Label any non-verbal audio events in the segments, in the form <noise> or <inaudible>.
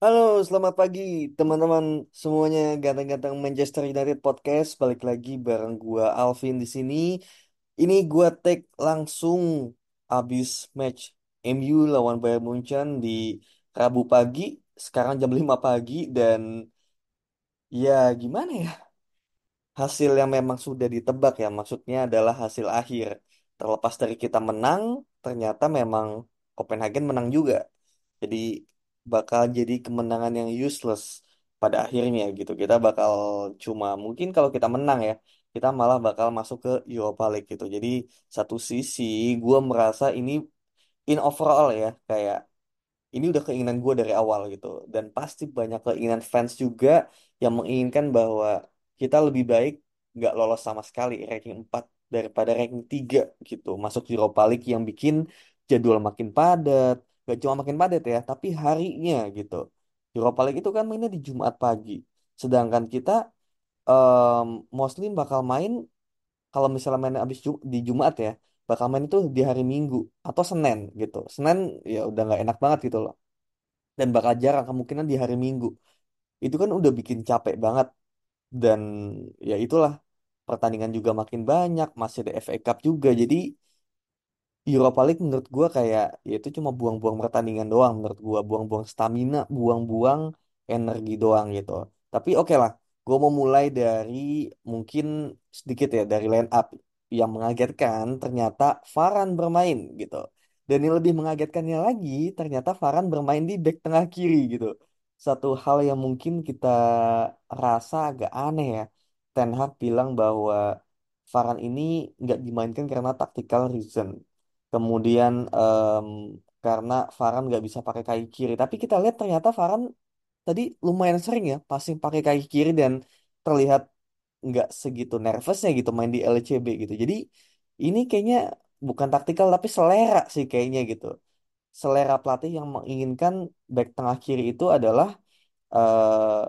Halo, selamat pagi teman-teman semuanya ganteng-ganteng Manchester United Podcast. Balik lagi bareng gua Alvin di sini. Ini gua take langsung abis match MU lawan Bayern Munchen di Rabu pagi. Sekarang jam 5 pagi dan ya gimana ya? hasil yang memang sudah ditebak ya, maksudnya adalah hasil akhir. Terlepas dari kita menang, ternyata memang Copenhagen menang juga. Jadi bakal jadi kemenangan yang useless pada akhirnya gitu. Kita bakal cuma mungkin kalau kita menang ya, kita malah bakal masuk ke Europa League gitu. Jadi satu sisi gue merasa ini in overall ya kayak ini udah keinginan gue dari awal gitu dan pasti banyak keinginan fans juga yang menginginkan bahwa kita lebih baik nggak lolos sama sekali ranking 4 daripada ranking 3 gitu masuk Europa League yang bikin jadwal makin padat gak cuma makin padat ya tapi harinya gitu. Europa League itu kan mainnya di Jumat pagi. Sedangkan kita em Muslim bakal main kalau misalnya main abis Jum- di Jumat ya bakal main itu di hari Minggu atau Senin gitu. Senin ya udah nggak enak banget gitu loh. Dan bakal jarang kemungkinan di hari Minggu. Itu kan udah bikin capek banget. Dan ya itulah pertandingan juga makin banyak, masih ada FA Cup juga. Jadi Europa League menurut gua kayak ya itu cuma buang-buang pertandingan doang menurut gua, buang-buang stamina, buang-buang energi doang gitu. Tapi oke lah, gua mau mulai dari mungkin sedikit ya dari line up yang mengagetkan ternyata Varane bermain gitu. Dan yang lebih mengagetkannya lagi, ternyata Varane bermain di back tengah kiri gitu. Satu hal yang mungkin kita rasa agak aneh ya. Ten Hag bilang bahwa Varane ini nggak dimainkan karena tactical reason. Kemudian em, karena Varane nggak bisa pakai kaki kiri. Tapi kita lihat ternyata Varane tadi lumayan sering ya passing pakai kaki kiri dan terlihat nggak segitu nervousnya gitu main di LCB gitu. Jadi ini kayaknya bukan taktikal tapi selera sih kayaknya gitu. Selera pelatih yang menginginkan back tengah kiri itu adalah eh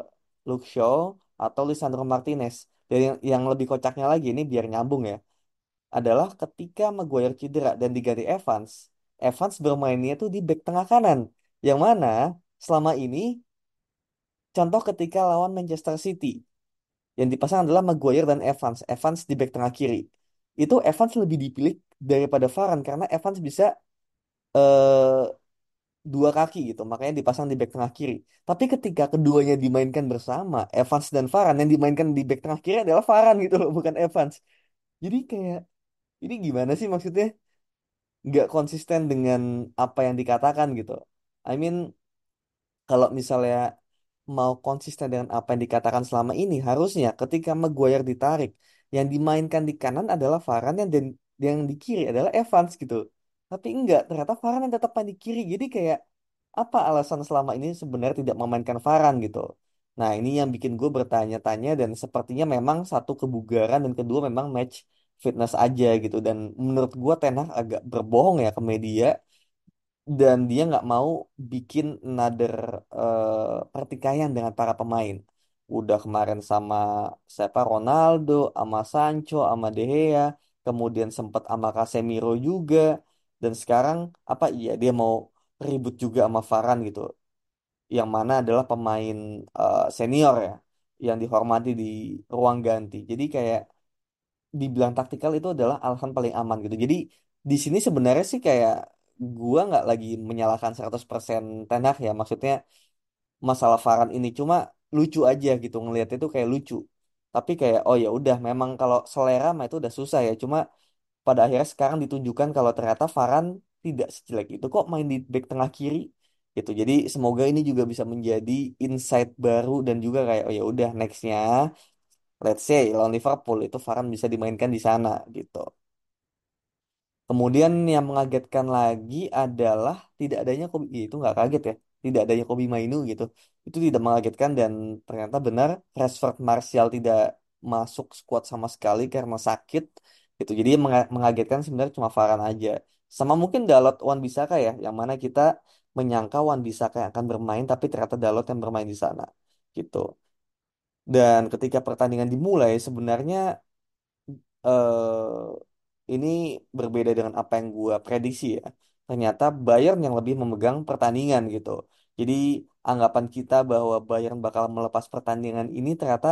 Luke Shaw atau Lisandro Martinez. Dan yang, yang lebih kocaknya lagi ini biar nyambung ya adalah ketika Maguire cedera dan diganti Evans, Evans bermainnya tuh di back tengah kanan. Yang mana selama ini contoh ketika lawan Manchester City yang dipasang adalah Maguire dan Evans. Evans di back tengah kiri. Itu Evans lebih dipilih daripada Varane karena Evans bisa eh, dua kaki gitu, makanya dipasang di back tengah kiri. Tapi ketika keduanya dimainkan bersama, Evans dan Varane yang dimainkan di back tengah kiri adalah Varane gitu loh, bukan Evans. Jadi kayak ini gimana sih maksudnya? nggak konsisten dengan apa yang dikatakan gitu. I mean, kalau misalnya mau konsisten dengan apa yang dikatakan selama ini, harusnya ketika Maguire ditarik, yang dimainkan di kanan adalah Varane yang dan yang di kiri adalah Evans gitu. Tapi enggak, ternyata Varane yang tetap main di kiri. Jadi kayak apa alasan selama ini sebenarnya tidak memainkan Varane gitu. Nah, ini yang bikin gue bertanya-tanya dan sepertinya memang satu kebugaran dan kedua memang match fitness aja gitu. Dan menurut gue Ten Hag agak berbohong ya ke media. Dan dia nggak mau bikin another eh, pertikaian dengan para pemain. Udah kemarin sama siapa? Ronaldo, sama Sancho, sama De Gea, kemudian sempat sama Casemiro juga, dan sekarang apa? Iya dia mau ribut juga sama Varane gitu, yang mana adalah pemain eh, senior ya, yang dihormati di ruang ganti. Jadi kayak dibilang taktikal itu adalah alasan paling aman gitu. Jadi di sini sebenarnya sih kayak gua nggak lagi menyalahkan 100% Ten Hag ya. Maksudnya masalah Varane ini cuma lucu aja gitu ngelihat itu kayak lucu. Tapi kayak oh ya udah memang kalau selera mah itu udah susah ya. Cuma pada akhirnya sekarang ditunjukkan kalau ternyata Varane tidak sejelek itu kok main di back tengah kiri gitu. Jadi semoga ini juga bisa menjadi insight baru dan juga kayak oh ya udah nextnya let's say lawan Liverpool itu Varane bisa dimainkan di sana gitu. Kemudian yang mengagetkan lagi adalah tidak adanya Kobe, itu nggak kaget ya, tidak adanya Kobe Mainu gitu. Itu tidak mengagetkan dan ternyata benar Rashford Martial tidak masuk skuad sama sekali karena sakit gitu. Jadi mengagetkan sebenarnya cuma Varane aja. Sama mungkin Dalot Wan Bisaka ya, yang mana kita menyangka Wan Bisaka yang akan bermain tapi ternyata Dalot yang bermain di sana gitu. Dan ketika pertandingan dimulai sebenarnya eh ini berbeda dengan apa yang gua prediksi ya. Ternyata Bayern yang lebih memegang pertandingan gitu. Jadi anggapan kita bahwa Bayern bakal melepas pertandingan ini ternyata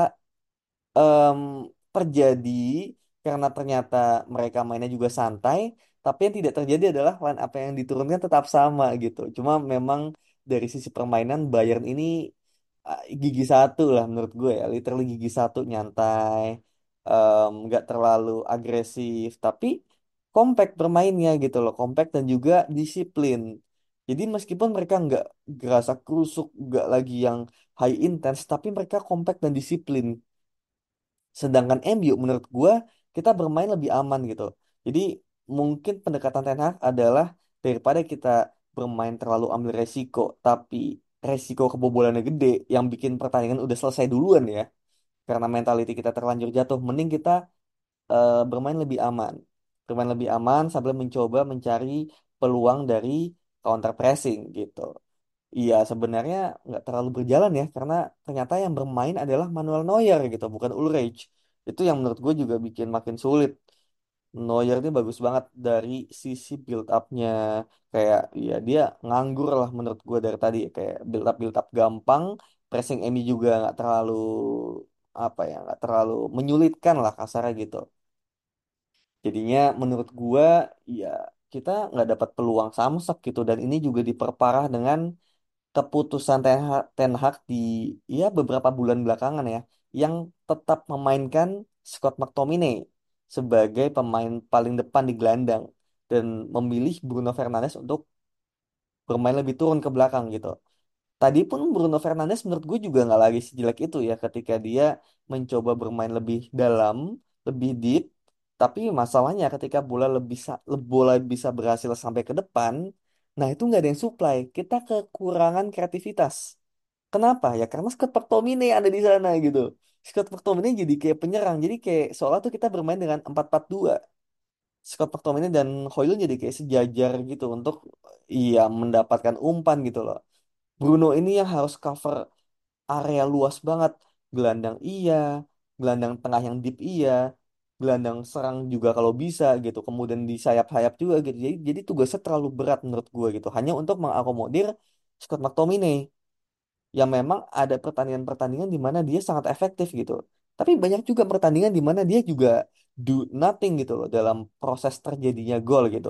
em, terjadi karena ternyata mereka mainnya juga santai, tapi yang tidak terjadi adalah line up yang diturunkan tetap sama gitu. Cuma memang dari sisi permainan Bayern ini ah, gigi satu lah menurut gue ya, literally gigi satu nyantai, em, nggak terlalu agresif, tapi compact bermainnya gitu loh, compact dan juga disiplin. Jadi meskipun mereka nggak gerasa kerusuk, nggak lagi yang high intense, tapi mereka compact dan disiplin. Sedangkan MU menurut gua kita bermain lebih aman gitu. Jadi mungkin pendekatan Ten Hag adalah daripada kita bermain terlalu ambil resiko, tapi resiko kebobolannya gede yang bikin pertandingan udah selesai duluan ya. Karena mentality kita terlanjur jatuh, mending kita eh, bermain lebih aman. Bermain lebih aman sambil mencoba mencari peluang dari counter pressing gitu. Iya, sebenarnya nggak terlalu berjalan ya, karena ternyata yang bermain adalah Manuel Neuer gitu, bukan Ulreich. Itu yang menurut gue juga bikin makin sulit. Neuer ini bagus banget dari sisi build up-nya. Kayak, ya dia nganggur lah menurut gue dari tadi. Kayak build up build up gampang, pressing Emi juga nggak terlalu apa ya, nggak terlalu menyulitkan lah kasarnya gitu. Jadinya menurut gua ya kita nggak dapat peluang samsak gitu dan ini juga diperparah dengan keputusan Ten Hag, Ten Hag di ya beberapa bulan belakangan ya yang tetap memainkan Scott McTominay sebagai pemain paling depan di gelandang dan memilih Bruno Fernandes untuk bermain lebih turun ke belakang gitu. Tadi pun Bruno Fernandes menurut gue juga nggak lagi sejelek itu ya ketika dia mencoba bermain lebih dalam, lebih deep. Tapi masalahnya ketika bola lebih sa- bola bisa berhasil sampai ke depan, nah itu nggak ada yang supply. Kita kekurangan kreativitas. Kenapa? Ya karena Scott McTominay ada di sana gitu. Scott McTominay jadi kayak penyerang. Jadi kayak seolah tuh kita bermain dengan empat empat dua. Scott McTominay dan Højlund jadi kayak sejajar gitu untuk iya mendapatkan umpan gitu loh. Bruno ini yang harus cover area luas banget. Gelandang iya, gelandang tengah yang deep iya, gelandang serang juga kalau bisa gitu. Kemudian di sayap-sayap juga gitu. Jadi, jadi tugasnya terlalu berat menurut gue gitu. Hanya untuk mengakomodir Scott McTominay yang memang ada pertandingan-pertandingan di mana dia sangat efektif gitu. Tapi banyak juga pertandingan di mana dia juga do nothing gitu loh dalam proses terjadinya gol gitu.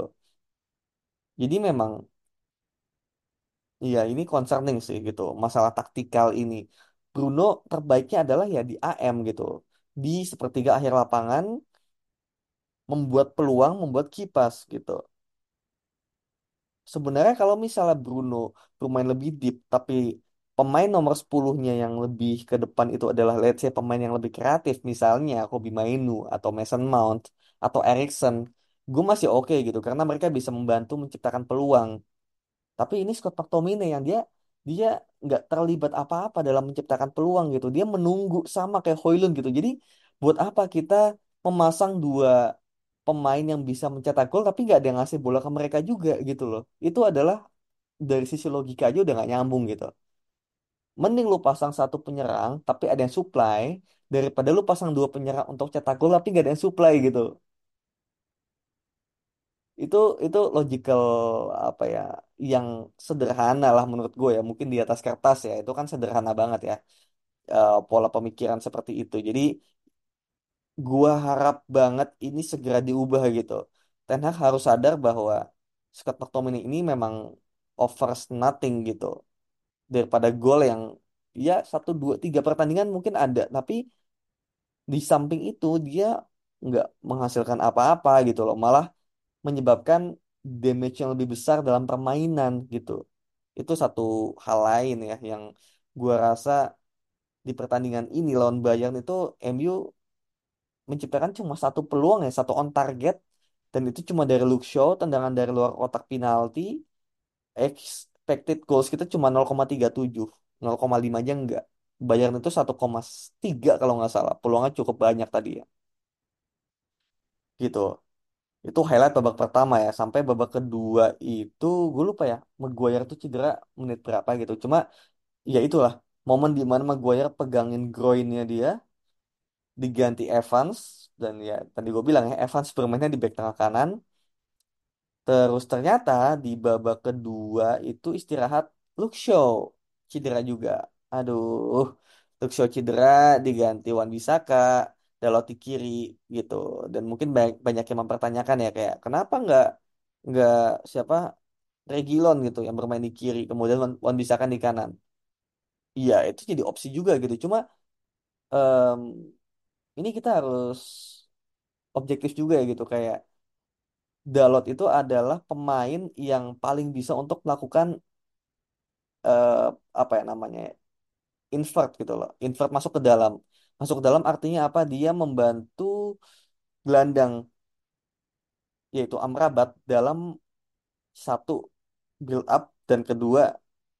Jadi memang Iya, ini concerning sih gitu. Masalah taktikal ini. Bruno terbaiknya adalah ya di AM gitu. Di sepertiga akhir lapangan membuat peluang, membuat kipas gitu. Sebenarnya kalau misalnya Bruno bermain lebih deep, tapi pemain nomor 10-nya yang lebih ke depan itu adalah let's say pemain yang lebih kreatif, misalnya Kobbie Mainoo atau Mason Mount atau Erikson, gue masih oke gitu karena mereka bisa membantu menciptakan peluang. Tapi ini Scott McTominay yang dia dia nggak terlibat apa-apa dalam menciptakan peluang gitu. Dia menunggu sama kayak Højlund gitu. Jadi buat apa kita memasang dua pemain yang bisa mencetak gol tapi nggak ada yang ngasih bola ke mereka juga gitu loh. Itu adalah dari sisi logika aja udah nggak nyambung gitu. Mending lu pasang satu penyerang tapi ada yang supply daripada lu pasang dua penyerang untuk cetak gol tapi nggak ada yang supply gitu. Itu itu logical apa ya yang sederhana lah menurut gue ya. Mungkin di atas kertas ya itu kan sederhana banget ya eh, pola pemikiran seperti itu. Jadi gua harap banget ini segera diubah gitu. Ten Hag harus sadar bahwa Scott McTominay ini memang offers nothing gitu daripada gol yang ya satu dua tiga pertandingan mungkin ada. Tapi di samping itu dia nggak menghasilkan apa-apa gitu loh. Malah menyebabkan damage yang lebih besar dalam permainan gitu. Itu satu hal lain ya yang gua rasa di pertandingan ini lawan Bayern itu MU menciptakan cuma satu peluang ya, satu on target. Dan itu cuma dari Luke Shaw, tendangan dari luar kotak penalti, expected goals kita cuma 0,37, 0,5 aja enggak. Bayern itu 1,3 kalau nggak salah. Peluangnya cukup banyak tadi ya. Gitu. Itu highlight babak pertama ya. Sampai babak kedua itu gue lupa ya. Maguire tuh cedera menit berapa gitu. Cuma ya itulah momen di mana Maguire pegangin groinnya dia diganti Evans dan ya tadi gue bilang ya Evans bermainnya di back tengah kanan. Terus ternyata di babak kedua itu istirahat Shaw. cedera juga. Aduh, Luxio cedera diganti Wan Bisaka, Dalot di kiri gitu. Dan mungkin banyak, banyak yang mempertanyakan ya kayak kenapa nggak nggak siapa Reguilon gitu yang bermain di kiri, kemudian Wan, Bisaka di kanan. Iya, itu jadi opsi juga gitu. Cuma em, ini kita harus objektif juga ya gitu kayak Dalot itu adalah pemain yang paling bisa untuk melakukan eh, apa ya namanya ya, invert gitu loh. Invert masuk ke dalam. Masuk ke dalam artinya apa? Dia membantu gelandang yaitu Amrabat dalam satu build up dan kedua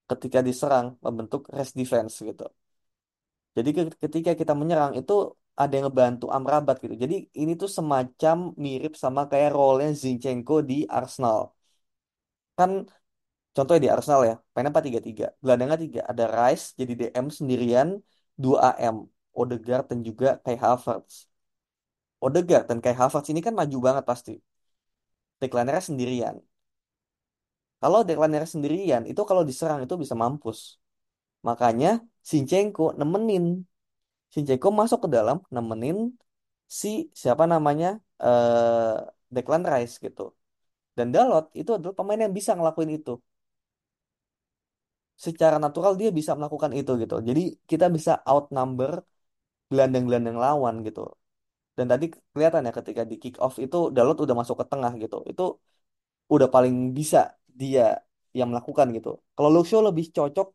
ketika diserang membentuk rest defense gitu. Jadi ke- ketika kita menyerang itu ada yang ngebantu Amrabat gitu. Jadi ini tuh semacam mirip sama kayak role-nya Zinchenko di Arsenal. Kan contohnya di Arsenal ya, mainnya 4-3-3. Gelandangnya tiga. Ada Rice jadi DM sendirian, 2 AM. Odegaard dan juga Kai Havertz. Odegaard dan Kai Havertz ini kan maju banget pasti. Declan sendirian. Kalau Declan sendirian, itu kalau diserang itu bisa mampus. Makanya Zinchenko nemenin. Zinchenko masuk ke dalam, nemenin si siapa namanya eh Declan Rice gitu. Dan Dalot itu adalah pemain yang bisa ngelakuin itu. Secara natural dia bisa melakukan itu gitu. Jadi kita bisa outnumber gelandang-gelandang lawan gitu. Dan tadi kelihatan ya ketika di kick off itu Dalot udah masuk ke tengah gitu. Itu udah paling bisa dia yang melakukan gitu. Kalau Luxio lebih cocok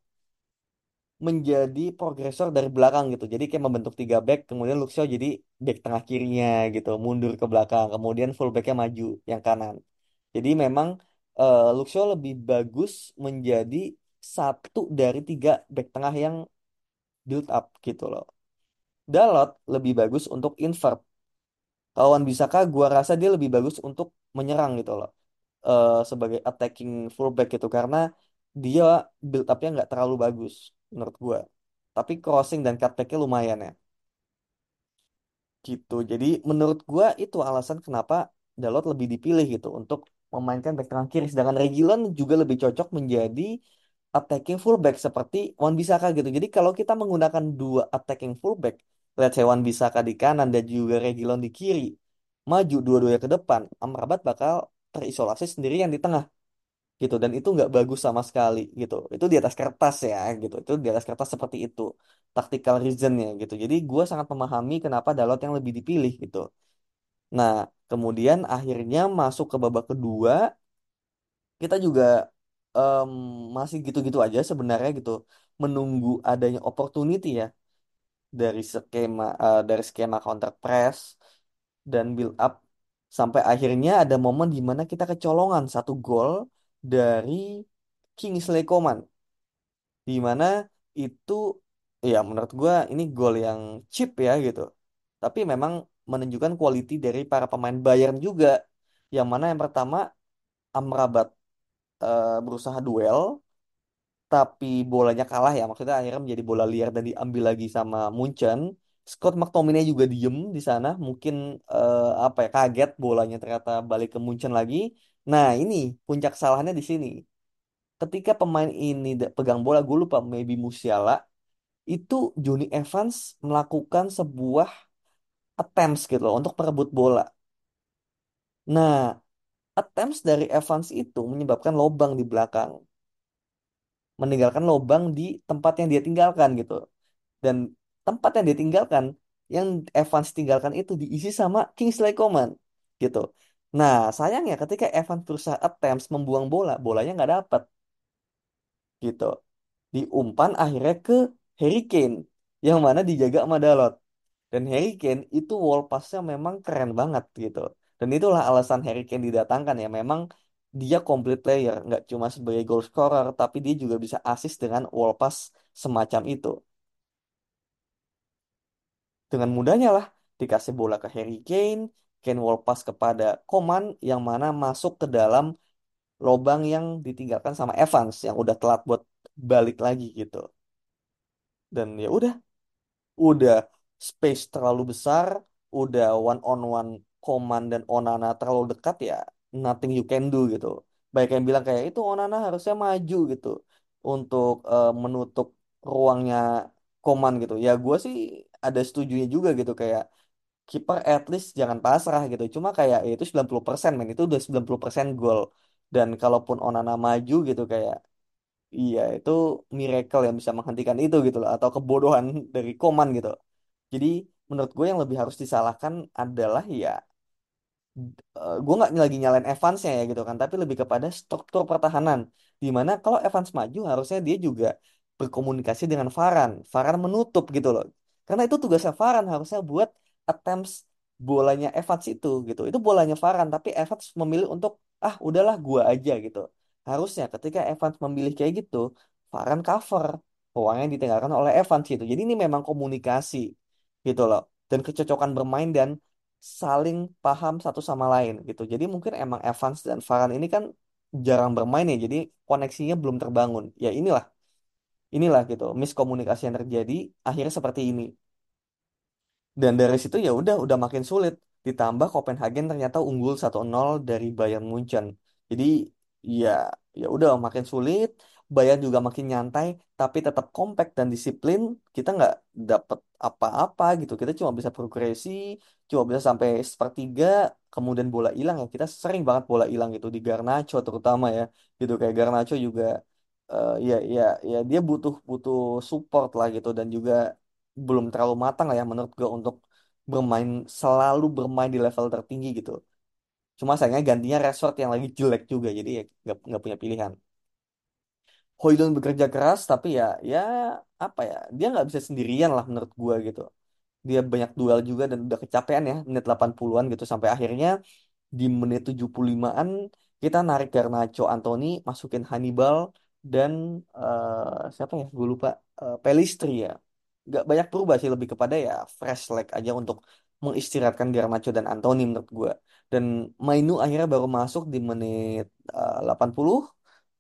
menjadi progresor dari belakang gitu. Jadi kayak membentuk tiga back, kemudian Luxio jadi back tengah kirinya gitu, mundur ke belakang, kemudian full backnya maju yang kanan. Jadi memang eh, Luxio lebih bagus menjadi satu dari tiga back tengah yang build up gitu loh. Dalot lebih bagus untuk invert. Kawan Bisaka gua rasa dia lebih bagus untuk menyerang gitu loh. Eh, sebagai attacking fullback gitu karena dia build up-nya nggak terlalu bagus menurut gua. Tapi crossing dan cutback-nya lumayan ya. Gitu. Jadi menurut gua itu alasan kenapa Dalot lebih dipilih gitu untuk memainkan back tengah kiri. Sedangkan Reguilon juga lebih cocok menjadi attacking fullback seperti Wan Bisaka gitu. Jadi kalau kita menggunakan dua attacking fullback, let's say Wan Bisaka di kanan dan juga Reguilon di kiri, maju dua-duanya ke depan, Amrabat bakal terisolasi sendirian di tengah gitu. Dan itu nggak bagus sama sekali gitu. Itu di atas kertas ya gitu. Itu di atas kertas seperti itu tactical reasonnya gitu. Jadi gue sangat memahami kenapa Dalot yang lebih dipilih gitu. Nah kemudian akhirnya masuk ke babak kedua kita juga em, masih gitu-gitu aja sebenarnya gitu. Menunggu adanya opportunity ya dari skema eh, dari skema counter press dan build up sampai akhirnya ada momen di mana kita kecolongan satu gol dari Kingsley Coman. Di mana itu ya menurut gua ini gol yang cheap ya gitu. Tapi memang menunjukkan quality dari para pemain Bayern juga. Yang mana yang pertama Amrabat eh, berusaha duel tapi bolanya kalah ya. Maksudnya akhirnya menjadi bola liar dan diambil lagi sama Munchen. Scott McTominay juga diem di sana. Mungkin eh, apa ya kaget bolanya ternyata balik ke Munchen lagi nah ini puncak salahnya di sini. Ketika pemain ini pegang bola gue lupa maybe Musiala itu Johnny Evans melakukan sebuah attempts gitu loh untuk merebut bola. Nah attempts dari Evans itu menyebabkan lobang di belakang meninggalkan lobang di tempat yang dia tinggalkan gitu. Dan tempat yang dia tinggalkan yang Evans tinggalkan itu diisi sama Kingsley Coman gitu nah sayangnya ketika Evans berusaha attempts membuang bola bolanya nggak dapat gitu. Diumpan akhirnya ke Harry Kane yang mana dijaga sama Dalot. Dan Harry Kane itu wall passnya memang keren banget gitu. Dan itulah alasan Harry Kane didatangkan ya. Memang dia complete player nggak cuma sebagai goal scorer tapi dia juga bisa assist dengan wall pass semacam itu. Dengan mudahnya lah dikasih bola ke Harry Kane Kane wall pass kepada Coman yang mana masuk ke dalam lobang yang ditinggalkan sama Evans yang udah telat buat balik lagi gitu dan ya udah udah space terlalu besar, udah one on one Coman dan Onana terlalu dekat ya, nothing you can do gitu. Baik yang bilang kayak itu Onana harusnya maju gitu. untuk eh, menutup ruangnya Koman gitu. Ya gue sih ada setujunya juga gitu kayak kiper at least jangan pasrah gitu. Cuma kayak ya itu 90% men itu udah 90% gol. Dan kalaupun Onana maju gitu kayak iya itu miracle yang bisa menghentikan itu gitu loh atau kebodohan dari Koman gitu. Jadi menurut gue yang lebih harus disalahkan adalah ya gue nggak lagi nyalain Evansnya ya gitu kan tapi lebih kepada struktur pertahanan di mana kalau Evans maju harusnya dia juga berkomunikasi dengan Varane Varane menutup gitu loh karena itu tugasnya Varane harusnya buat attempts bolanya Evans itu gitu itu bolanya Varane tapi Evans memilih untuk ah udahlah gua aja gitu harusnya ketika Evans memilih kayak gitu Varane cover uang yang ditinggalkan oleh Evans gitu jadi ini memang komunikasi gitu loh dan kecocokan bermain dan saling paham satu sama lain gitu. Jadi mungkin emang Evans dan Varane ini kan jarang bermain ya, jadi koneksinya belum terbangun. Ya inilah, inilah gitu, miskomunikasi yang terjadi akhirnya seperti ini. Dan dari situ ya udah udah makin sulit. Ditambah Copenhagen ternyata unggul satu nol dari Bayern Munchen. Jadi ya ya udah makin sulit. Bayern juga makin nyantai, tapi tetap compact dan disiplin. Kita nggak dapet apa-apa gitu. Kita cuma bisa progresi, cuma bisa sampai sepertiga, kemudian bola hilang ya. Kita sering banget bola hilang gitu di Garnacho terutama ya. Gitu kayak Garnacho juga eh, ya ya ya dia butuh butuh support lah gitu dan juga belum terlalu matang lah ya menurut gue untuk bermain selalu bermain di level tertinggi gitu. Cuma sayangnya gantinya Rashford yang lagi jelek juga jadi ya nggak punya pilihan. Højlund bekerja keras tapi ya ya apa ya dia nggak bisa sendirian lah menurut gue gitu. Dia banyak duel juga dan udah kecapean ya menit 80-an gitu sampai akhirnya di menit 75-an kita narik Garnacho Anthony masukin Hannibal dan eh, siapa ya gue lupa eh, Pelistri ya nggak banyak berubah sih lebih kepada ya fresh leg aja untuk mengistirahatkan Garnacho dan Anthony menurut gue dan Mainu akhirnya baru masuk di menit eh, 80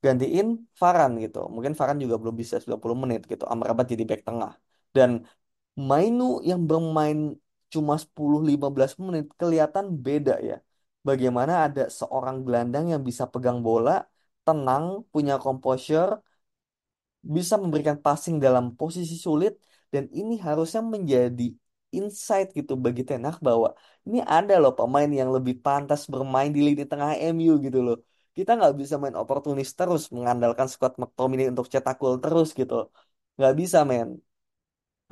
gantiin Varane gitu. Mungkin Varane juga belum bisa 90 menit gitu. Amrabat jadi back tengah. Dan Mainu yang bermain cuma 10-15 menit kelihatan beda ya. Bagaimana ada seorang gelandang yang bisa pegang bola tenang punya composure bisa memberikan passing dalam posisi sulit dan ini harusnya menjadi insight gitu bagi Ten Hag bahwa ini ada loh pemain yang lebih pantas bermain di lini tengah MU gitu loh. Kita nggak bisa main oportunis terus mengandalkan Scott McTominay untuk cetak gol terus gitu. Nggak bisa men.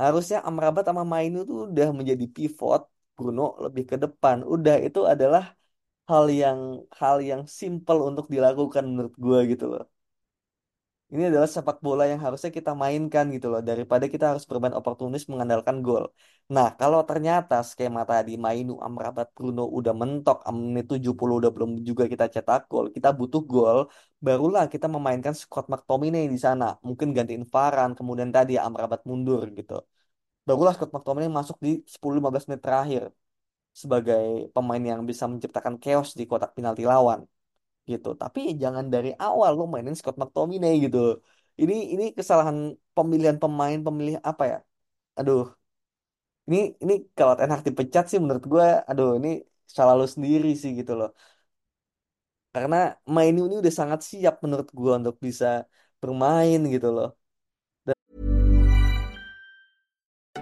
Harusnya Amrabat sama Mainu tuh udah menjadi pivot. Bruno lebih ke depan. Udah itu adalah hal yang hal yang simple untuk dilakukan menurut gue gitu loh. Ini adalah sepak bola yang harusnya kita mainkan gitu loh daripada kita harus bermain oportunis mengandalkan gol. Nah, kalau ternyata skema tadi Mainu, Amrabat, Bruno udah mentok menit 70 udah belum juga kita cetak gol, kita butuh gol, barulah kita memainkan Scott McTominay di sana. Mungkin gantiin Varane, kemudian tadi Amrabat mundur gitu. Barulah Scott McTominay masuk di 10-15 menit terakhir sebagai pemain yang bisa menciptakan chaos di kotak penalti lawan gitu. Tapi jangan dari awal lo mainin Scott McTominay gitu. Ini ini kesalahan pemilihan pemain, pemilih apa ya? Aduh, ini ini kalau Ten Hag dipecat sih menurut gue, aduh ini salah lo sendiri sih gitu loh. Karena Mainu ini udah sangat siap menurut gue untuk bisa bermain gitu loh.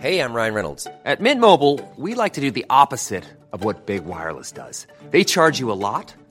Hey, I'm Ryan Reynolds. At Mint Mobile, we like to do the opposite of what Big Wireless does. They charge you a lot,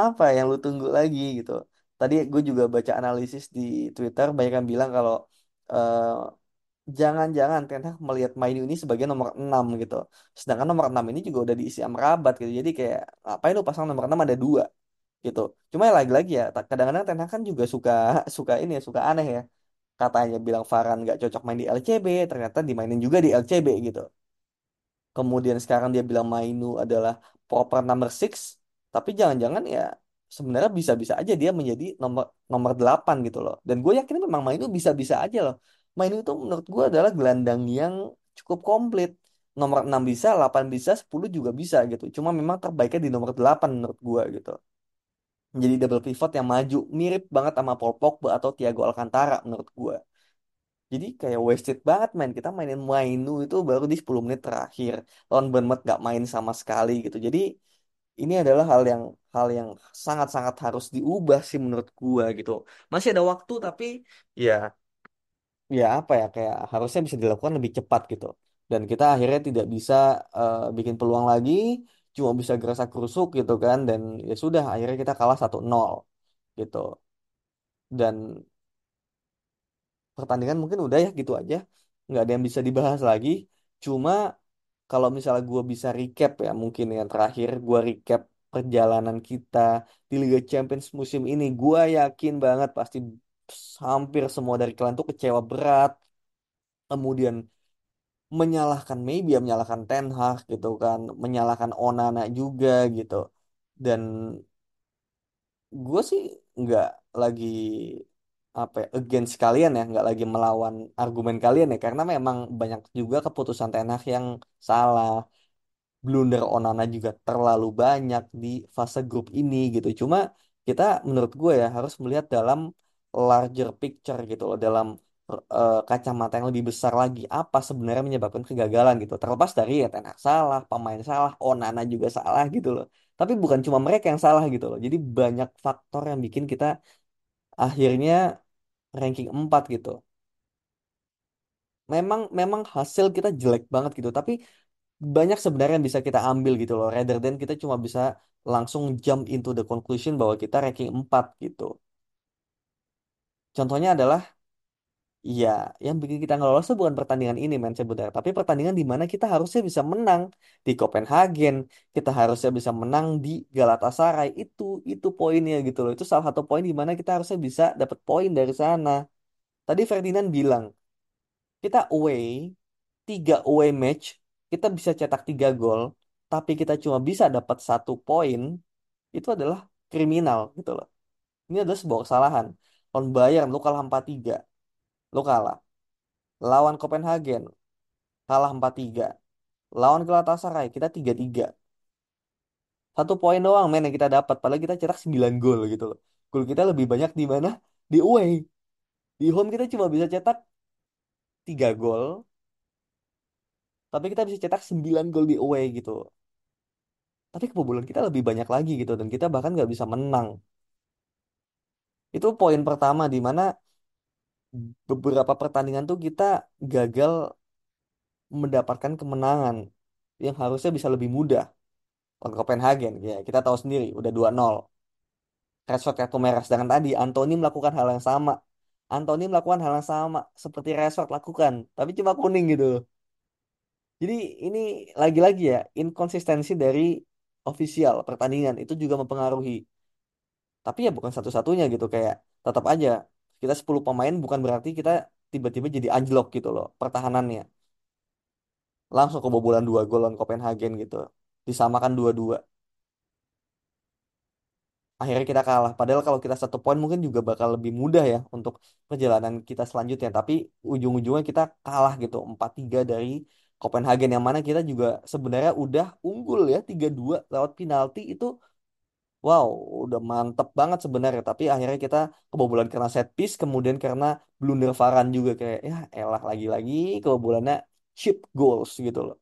apa yang lu tunggu lagi gitu. Tadi gue juga baca analisis di Twitter banyak yang bilang kalau eh, jangan-jangan Ten melihat Mainu ini sebagai nomor 6 gitu. Sedangkan nomor 6 ini juga udah diisi Amrabat gitu. Jadi kayak ngapain lu pasang nomor 6 ada dua gitu. Cuma ya lagi-lagi ya kadang-kadang Ten kan juga suka <laughs> suka ini ya, suka aneh ya. Katanya bilang Varane nggak cocok main di LCB, ternyata dimainin juga di LCB gitu. Kemudian sekarang dia bilang Mainu adalah proper number six, tapi jangan-jangan ya sebenarnya bisa-bisa aja dia menjadi nomor nomor 8 gitu loh. Dan gue yakin memang Mainu bisa-bisa aja loh main itu menurut gue adalah gelandang yang cukup komplit. Nomor 6 bisa, 8 bisa, 10 juga bisa gitu. Cuma memang terbaiknya di nomor 8 menurut gue gitu. Jadi double pivot yang maju mirip banget sama Paul Pogba atau Thiago Alcantara menurut gue. Jadi kayak wasted banget main. Kita mainin Mainu itu baru di 10 menit terakhir. Lawan Bournemouth gak main sama sekali gitu. Jadi ini adalah hal yang hal yang sangat-sangat harus diubah sih menurut gua gitu. Masih ada waktu tapi ya ya apa ya kayak harusnya bisa dilakukan lebih cepat gitu. Dan kita akhirnya tidak bisa eh, bikin peluang lagi, cuma bisa gerasak kerusuk gitu kan dan ya sudah akhirnya kita kalah satu nol gitu. Dan pertandingan mungkin udah ya gitu aja. Nggak ada yang bisa dibahas lagi. Cuma kalau misalnya gue bisa recap ya mungkin yang terakhir gue recap perjalanan kita di Liga Champions musim ini. Gue yakin banget pasti hampir semua dari kalian tuh kecewa berat kemudian menyalahkan maybe ya menyalahkan Ten Hag gitu kan menyalahkan Onana juga gitu. Dan gue sih nggak lagi apa ya, against kalian ya nggak lagi melawan argumen kalian ya karena memang banyak juga keputusan Ten Hag yang salah blunder Onana juga terlalu banyak di fase grup ini gitu. Cuma kita menurut gue ya harus melihat dalam larger picture gitu loh, dalam eh, kacamata yang lebih besar lagi apa sebenarnya menyebabkan kegagalan gitu. Terlepas dari ya Ten Hag salah, pemain salah, Onana juga salah gitu loh. Tapi bukan cuma mereka yang salah gitu loh. Jadi banyak faktor yang bikin kita akhirnya ranking 4 gitu. Memang memang hasil kita jelek banget gitu, tapi banyak sebenarnya yang bisa kita ambil gitu loh. Rather than kita cuma bisa langsung jump into the conclusion bahwa kita ranking 4 gitu. Contohnya adalah ya yang bikin kita nggak lolos bukan pertandingan ini men sebenarnya, tapi pertandingan di mana kita harusnya bisa menang di Copenhagen, kita harusnya bisa menang di Galatasaray. Itu itu poinnya gitu loh. Itu salah satu poin di mana kita harusnya bisa dapat poin dari sana. Tadi Ferdinand bilang, kita away, tiga away match, kita bisa cetak tiga gol, tapi kita cuma bisa dapat satu poin, itu adalah kriminal gitu loh. Ini adalah sebuah kesalahan. Lawan Bayern, lu kalah 4-3. Lu kalah. Lawan Copenhagen, kalah 4-3. Lawan Galatasaray, kita 3-3. Satu poin doang men yang kita dapat. Padahal kita cetak 9 gol gitu loh. Gol kita lebih banyak di mana? Di away. Di home kita cuma bisa cetak 3 gol. Tapi kita bisa cetak 9 gol di away gitu. Tapi kebobolan kita lebih banyak lagi gitu. Dan kita bahkan nggak bisa menang. Itu poin pertama di mana beberapa pertandingan tuh kita gagal mendapatkan kemenangan yang harusnya bisa lebih mudah. Lawan Copenhagen, ya kita tahu sendiri, udah 2-0. Rashford kartu merah. Sedangkan tadi Anthony melakukan hal yang sama. Anthony melakukan hal yang sama seperti Rashford lakukan, tapi cuma kuning gitu. Jadi ini lagi-lagi ya, inkonsistensi dari ofisial pertandingan itu juga mempengaruhi. Tapi ya bukan satu-satunya gitu kayak tetap aja kita 10 pemain bukan berarti kita tiba-tiba jadi anjlok gitu loh pertahanannya. Langsung kebobolan dua gol lawan Copenhagen gitu. Disamakan dua-dua. Akhirnya kita kalah. Padahal kalau kita satu poin mungkin juga bakal lebih mudah ya untuk perjalanan kita selanjutnya. Tapi ujung-ujungnya kita kalah gitu. empat tiga dari Copenhagen yang mana kita juga sebenarnya udah unggul ya tiga dua lewat penalti itu Wow, udah mantep banget sebenarnya. Tapi akhirnya kita kebobolan karena set piece, kemudian karena blunder Varane juga kayak ya elah lagi-lagi kebobolannya cheap goals gitu loh.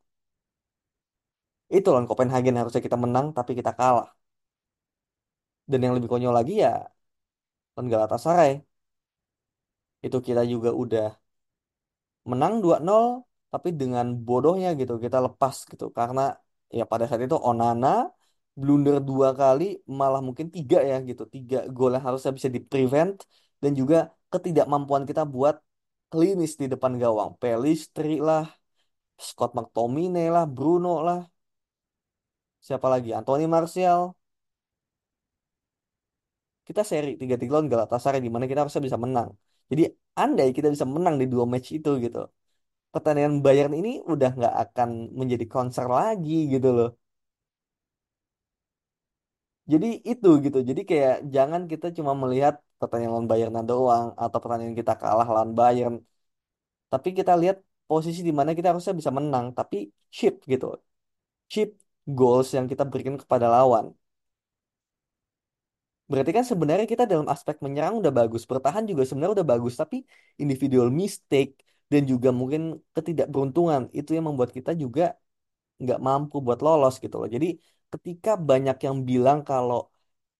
Itu lawan Copenhagen harusnya kita menang tapi kita kalah. Dan yang lebih konyol lagi ya lawan Galatasaray. Itu kita juga udah menang dua nol, tapi dengan bodohnya gitu kita lepas gitu karena ya pada saat itu Onana blunder dua kali malah mungkin tiga ya gitu. Tiga gol yang harusnya bisa di prevent dan juga ketidakmampuan kita buat klinis di depan gawang. Pelistri lah Scott McTominay lah Bruno lah. Siapa lagi? Anthony Martial. Kita seri tiga tiga lawan Galatasaray di mana kita harusnya bisa menang. Jadi andai kita bisa menang di dua match itu gitu. Pertandingan Bayern ini udah nggak akan menjadi konser lagi gitu loh. Jadi itu gitu. Jadi kayak jangan kita cuma melihat pertandingan lawan Bayern doang atau pertandingan kita kalah lawan Bayern. Tapi kita lihat posisi di mana kita harusnya bisa menang, tapi cheap gitu. Cheap goals yang kita berikan kepada lawan. Berarti kan sebenarnya kita dalam aspek menyerang udah bagus, bertahan juga sebenarnya udah bagus, tapi individual mistake dan juga mungkin ketidakberuntungan itu yang membuat kita juga nggak mampu buat lolos gitu loh. Jadi ketika banyak yang bilang kalau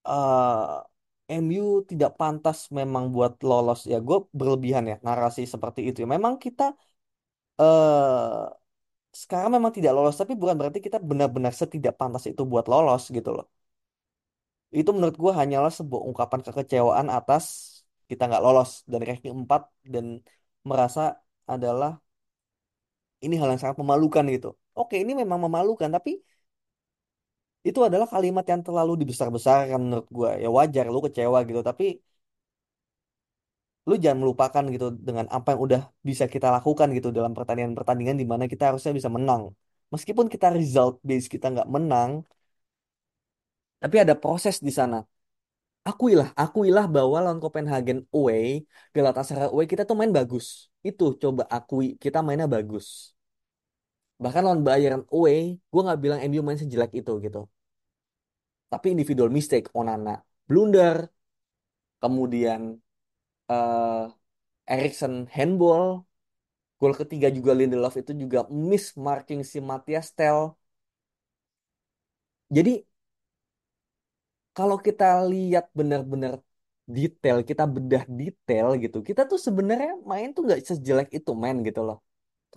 eh, MU tidak pantas memang buat lolos, ya gue berlebihan ya narasi seperti itu. Ya. Memang kita eh sekarang memang tidak lolos, tapi bukan berarti kita benar-benar setidak pantas itu buat lolos gitu loh. Itu menurut gue hanyalah sebuah ungkapan kekecewaan atas kita nggak lolos dari ranking 4 dan merasa adalah ini hal yang sangat memalukan gitu. Oke, ini memang memalukan, tapi itu adalah kalimat yang terlalu dibesar-besarkan menurut gue. Ya wajar lu kecewa gitu, tapi lu jangan melupakan gitu dengan apa yang udah bisa kita lakukan gitu dalam pertandingan-pertandingan di mana kita harusnya bisa menang. Meskipun kita result base kita nggak menang, tapi ada proses di sana. Akuilah, akuilah bahwa lawan Copenhagen away, Galatasaray away kita tuh main bagus. Itu coba akui, kita mainnya bagus. Bahkan lawan Bayern away, gue nggak bilang MU main sejelek itu gitu. Tapi individual mistake, Onana blunder, kemudian eh Eriksen handball, gol ketiga juga Lindelof itu juga miss marking si Matthias Tel. Jadi kalau kita lihat benar-benar detail, kita bedah detail gitu, kita tuh sebenarnya main tuh nggak sejelek itu main gitu loh.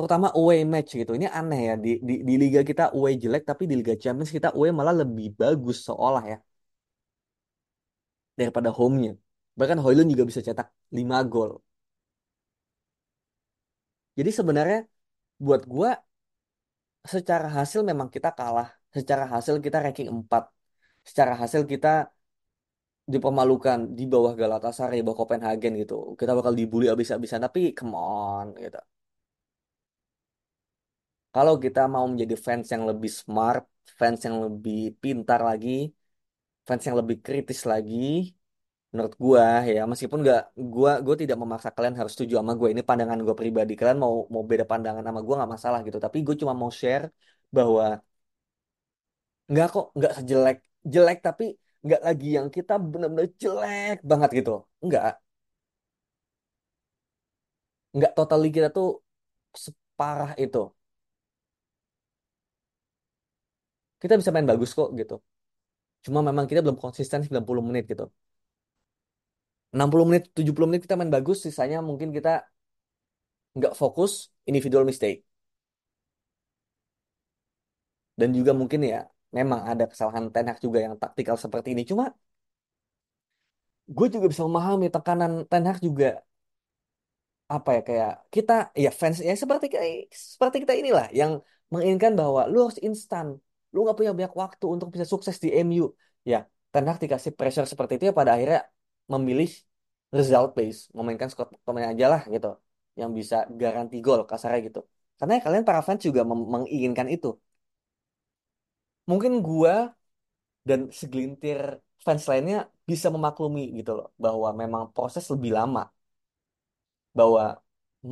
Terutama away match gitu. Ini aneh ya di, di di liga kita away jelek tapi di Liga Champions kita away malah lebih bagus seolah ya daripada home-nya. Bahkan Højlund juga bisa cetak 5 gol. Jadi sebenarnya buat gua secara hasil memang kita kalah. Secara hasil kita ranking 4. Secara hasil kita dipermalukan di bawah Galatasaray, di bawah Copenhagen gitu. Kita bakal dibully abis-abisan tapi come on gitu. Kalau kita mau menjadi fans yang lebih smart, fans yang lebih pintar lagi, fans yang lebih kritis lagi, menurut gua ya meskipun nggak gua gua tidak memaksa kalian harus setuju sama gue ini pandangan gue pribadi. Kalian mau mau beda pandangan sama gua nggak masalah gitu. Tapi gue cuma mau share bahwa nggak kok nggak sejelek jelek tapi nggak lagi yang kita benar-benar jelek banget gitu nggak. Nggak totally kita tuh separah itu kita bisa main bagus kok gitu. Cuma memang kita belum konsisten 90 menit gitu. 60 menit 70 menit kita main bagus sisanya mungkin kita nggak fokus individual mistake. Dan juga mungkin ya memang ada kesalahan Ten Hag juga yang taktikal seperti ini. Cuma gue juga bisa memahami tekanan Ten Hag juga. Apa ya kayak kita ya fans ya seperti kayak seperti kita inilah yang menginginkan bahwa lu harus instan lu nggak punya banyak waktu untuk bisa sukses di MU ya Ten dikasih pressure seperti itu ya pada akhirnya memilih result base memainkan squad pemain aja lah gitu yang bisa garansi gol kasarnya gitu. Karena ya kalian para fans juga menginginkan itu. Mungkin gua dan segelintir fans lainnya bisa memaklumi gitu loh bahwa memang proses lebih lama. Bahwa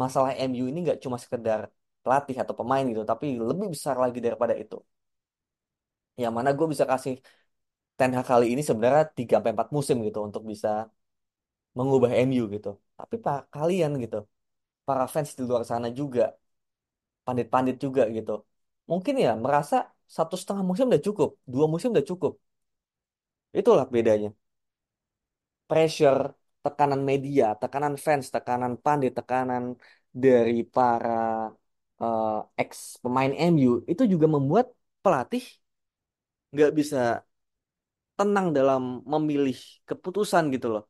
masalah MU ini nggak cuma sekedar pelatih atau pemain gitu tapi lebih besar lagi daripada itu yang mana gue bisa kasih Ten Hag kali ini sebenarnya 3 sampai 4 musim gitu untuk bisa mengubah MU gitu. Tapi pak kalian gitu para fans di luar sana juga pandit-pandit juga gitu mungkin ya merasa satu setengah musim udah cukup dua musim udah cukup. Itulah bedanya. Pressure, tekanan media, tekanan fans, tekanan pandit, tekanan dari para eh, ex pemain MU itu juga membuat pelatih nggak bisa tenang dalam memilih keputusan gitu loh.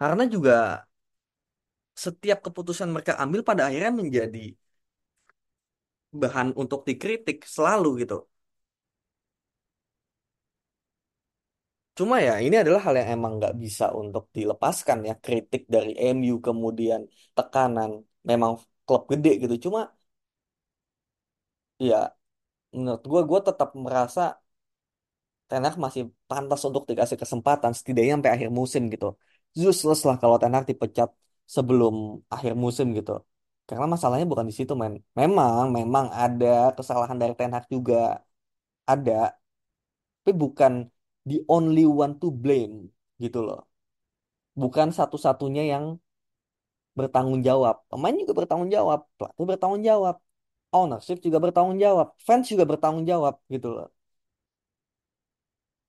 Karena juga setiap keputusan mereka ambil pada akhirnya menjadi bahan untuk dikritik selalu gitu. Cuma ya ini adalah hal yang emang nggak bisa untuk dilepaskan ya kritik dari MU kemudian tekanan memang klub gede gitu. Cuma ya menurut gue gue tetap merasa Ten masih pantas untuk dikasih kesempatan setidaknya sampai akhir musim gitu. Useless lah kalau Ten dipecat sebelum akhir musim gitu. Karena masalahnya bukan di situ, men. Memang, memang ada kesalahan dari Ten juga. Ada, tapi bukan the only one to blame gitu loh. Bukan satu-satunya yang bertanggung jawab. Pemain juga bertanggung jawab, pelatih bertanggung jawab, ownership juga bertanggung jawab, fans juga bertanggung jawab gitu loh.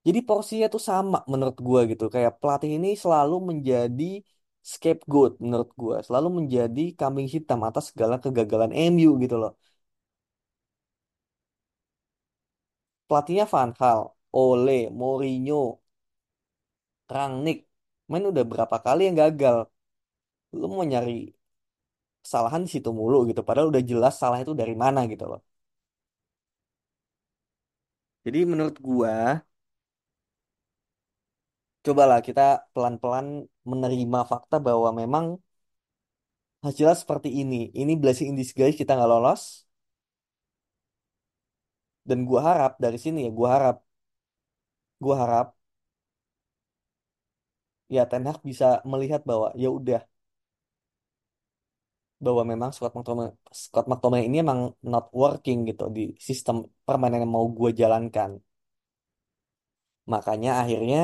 Jadi porsinya tuh sama menurut gua gitu. Kayak pelatih ini selalu menjadi scapegoat menurut gua, selalu menjadi kambing hitam atas segala kegagalan MU gitu loh. Pelatihnya Van Gaal, Ole, Mourinho, Rangnick, main udah berapa kali yang gagal. Lu mau nyari kesalahan di situ mulu gitu. Padahal udah jelas salah itu dari mana gitu loh. Jadi menurut gua, cobalah kita pelan-pelan menerima fakta bahwa memang hasilnya seperti ini. Ini blessing in disguise kita nggak lolos. Dan gua harap dari sini ya, gua harap, gua harap ya Ten Hag bisa melihat bahwa ya udah bahwa memang Scott McTominay, Scott McTominay ini emang not working gitu di sistem permainan yang mau gua jalankan. Makanya akhirnya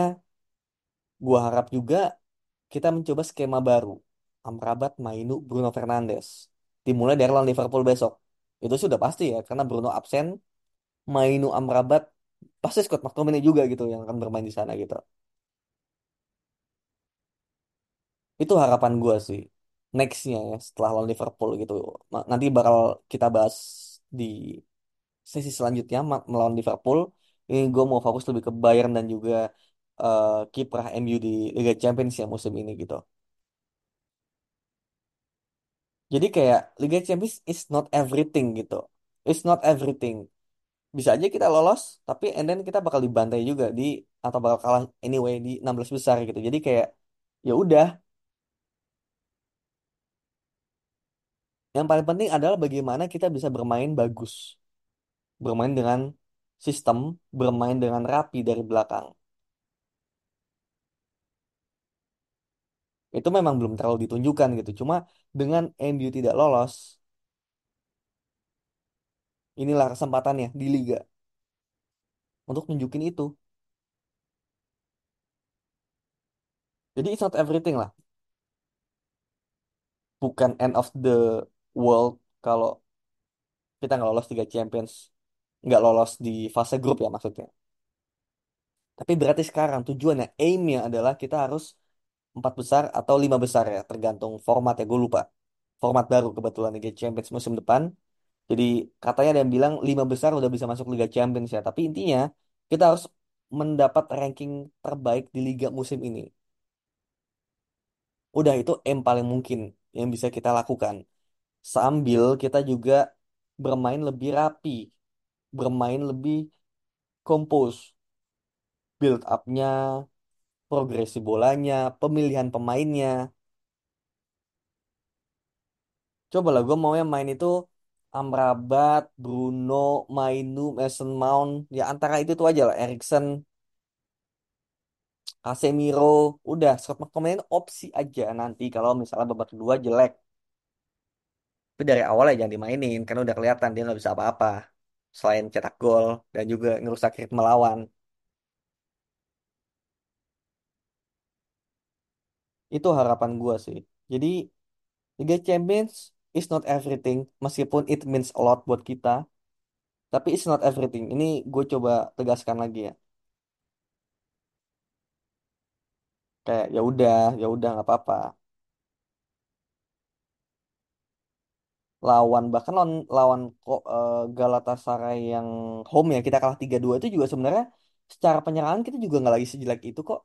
gua harap juga kita mencoba skema baru. Amrabat, Mainu, Bruno Fernandes. Dimulai dari lawan Liverpool besok. Itu sudah pasti ya, karena Bruno absen, Mainu, Amrabat, pasti Scott McTominay juga gitu yang akan bermain di sana gitu. Itu harapan gue sih. Nextnya ya, setelah lawan Liverpool gitu. Nanti bakal kita bahas di sesi selanjutnya melawan Liverpool. Ini gue mau fokus lebih ke Bayern dan juga eh, kiprah MU di Liga Champions ya musim ini gitu. Jadi kayak Liga Champions is not everything gitu. It's not everything. Bisa aja kita lolos, tapi and then kita bakal dibantai juga di atau bakal kalah anyway di 16 besar gitu. Jadi kayak ya udah, yang paling penting adalah bagaimana kita bisa bermain bagus, bermain dengan sistem, bermain dengan rapi dari belakang. Itu memang belum terlalu ditunjukkan gitu. Cuma dengan MU tidak lolos, inilah kesempatannya di liga untuk nunjukin itu. Jadi it's not everything lah. Bukan end of the world kalau kita nggak lolos Liga Champions, nggak lolos di fase grup ya maksudnya. Tapi berarti sekarang tujuannya, aimnya adalah kita harus empat besar atau lima besar ya, tergantung format ya, gue lupa. Format baru kebetulan Liga Champions musim depan. Jadi katanya ada yang bilang lima besar udah bisa masuk Liga Champions ya. Tapi intinya kita harus mendapat ranking terbaik di Liga musim ini. Udah itu aim paling mungkin yang bisa kita lakukan. Sambil kita juga bermain lebih rapi, bermain lebih kompos, build up-nya, progresi bolanya, pemilihan pemainnya. Coba lah gue mau yang main itu Amrabat, Bruno, Mainu, Mason Mount. Ya antara itu tuh aja lah. Erikson, Casemiro. Udah, Scott McTominay opsi aja nanti kalau misalnya babak kedua jelek. Tapi dari awal ya jangan dimainin. Karena udah kelihatan dia nggak bisa apa-apa. Selain cetak gol dan juga ngerusak ritme melawan. Itu harapan gue sih. Jadi Liga Champions is not everything. Meskipun it means a lot buat kita. Tapi it's not everything. Ini gue coba tegaskan lagi ya. Kayak ya udah, ya udah nggak apa-apa. Lawan bahkan lawan lawan eh, Galatasaray yang home ya kita kalah tiga dua itu juga sebenarnya secara penyerangan kita juga nggak lagi sejelek itu kok.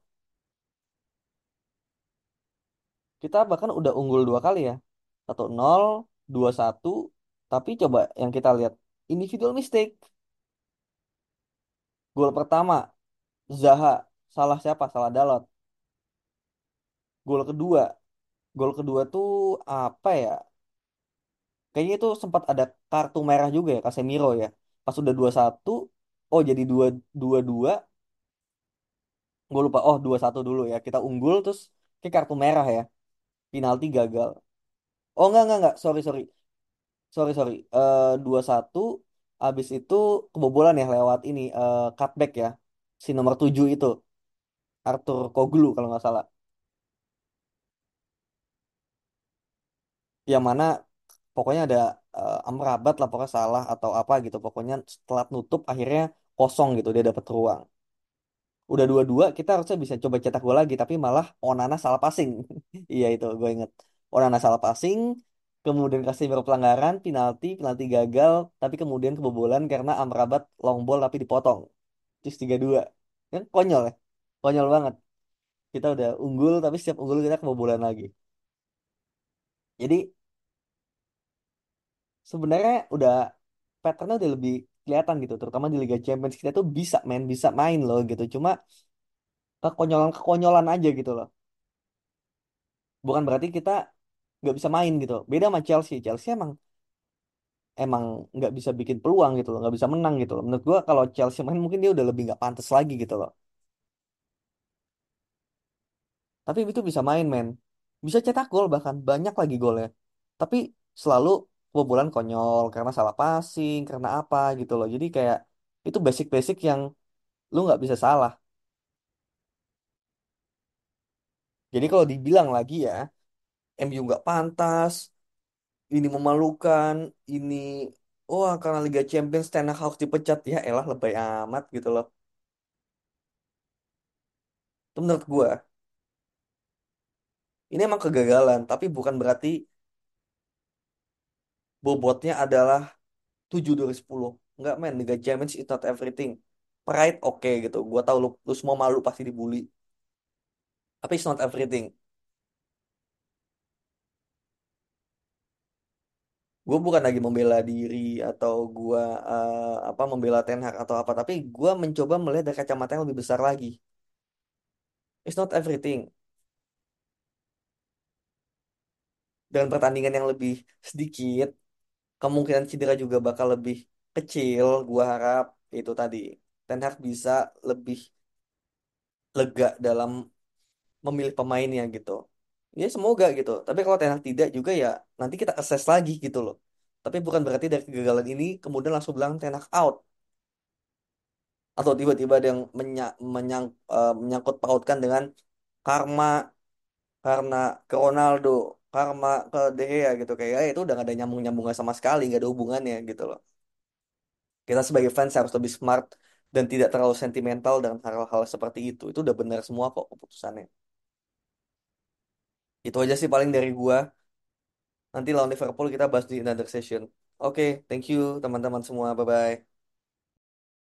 Kita bahkan udah unggul dua kali ya. satu nol dua satu Tapi coba yang kita lihat individual mistake. Gol pertama Zaha salah siapa? Salah Dalot. Gol kedua, gol kedua tuh apa ya? Kayaknya itu sempat ada kartu merah juga ya Casemiro ya. Pas udah dua satu, oh jadi dua dua dua. Gue lupa. Oh dua satu dulu ya. Kita unggul terus kayak kartu merah ya. penalti gagal. Oh enggak enggak enggak, sorry sorry. Sorry sorry. Eh dua satu abis itu kebobolan ya lewat ini eh, cutback ya. Si nomor 7 itu Arthur Koglu kalau nggak salah. Yang mana pokoknya ada eh, Amrabat lah pokoknya salah atau apa gitu. Pokoknya setelah nutup akhirnya kosong gitu dia dapat ruang. Udah dua-dua kita harusnya bisa coba cetak gol lagi tapi malah Onana salah passing. <laughs> Iya itu gue inget. Onana salah passing, kemudian Casemiro pelanggaran, penalti, penalti gagal, tapi kemudian kebobolan karena Amrabat long ball tapi dipotong. Terus tiga dua Kan konyol ya. Konyol banget. Kita udah unggul tapi setiap unggul kita kebobolan lagi. Jadi sebenarnya udah patternnya udah lebih kelihatan gitu terutama di Liga Champions. Kita tuh bisa main bisa main loh gitu. Cuma kekonyolan-kekonyolan aja gitu loh. Bukan berarti kita nggak bisa main gitu. Beda sama Chelsea. Chelsea emang emang nggak bisa bikin peluang gitu loh. Nggak bisa menang gitu loh. Menurut gua kalau Chelsea main mungkin dia udah lebih nggak pantas lagi gitu loh. Tapi itu bisa main men. Bisa cetak gol bahkan. Banyak lagi golnya. Tapi selalu kebobolan konyol karena salah passing karena apa gitu loh. Jadi kayak itu basic-basic yang lu nggak bisa salah. Jadi kalau dibilang lagi ya, MU nggak pantas, ini memalukan, ini, wah karena Liga Champions Ten Hag harus dipecat. Ya, elah lebay amat gitu loh. Itu menurut gue, ini emang kegagalan, tapi bukan berarti bobotnya adalah 7 dari 10. Enggak men, Liga Champions is not everything. Pride oke gitu, gue tahu lu, lu semua malu pasti dibully, tapi it's not everything. Gue bukan lagi membela diri atau gue eh, apa membela Ten Hag atau apa, tapi gue mencoba melihat dari kacamata yang lebih besar lagi. It's not everything. Dengan pertandingan yang lebih sedikit, kemungkinan cedera juga bakal lebih kecil. Gua harap itu tadi Ten Hag bisa lebih lega dalam memilih pemainnya gitu. Ya semoga gitu. Tapi kalau Ten Hag tidak juga ya nanti kita assess lagi gitu loh. Tapi bukan berarti dari kegagalan ini kemudian langsung bilang Ten Hag out atau tiba-tiba ada yang menya menyang, eh, menyangkut pautkan dengan karma karena ke Ronaldo, karma ke De Gea gitu kayak ya itu udah gak ada nyambung-nyambungnya sama sekali, gak ada hubungannya gitu loh. Kita sebagai fans harus lebih smart dan tidak terlalu sentimental dengan hal-hal seperti itu. Itu udah benar semua kok keputusannya. Itu aja sih paling dari gua. Nanti lawan Liverpool kita bahas di another session. Oke, thank you teman-teman semua. Bye-bye.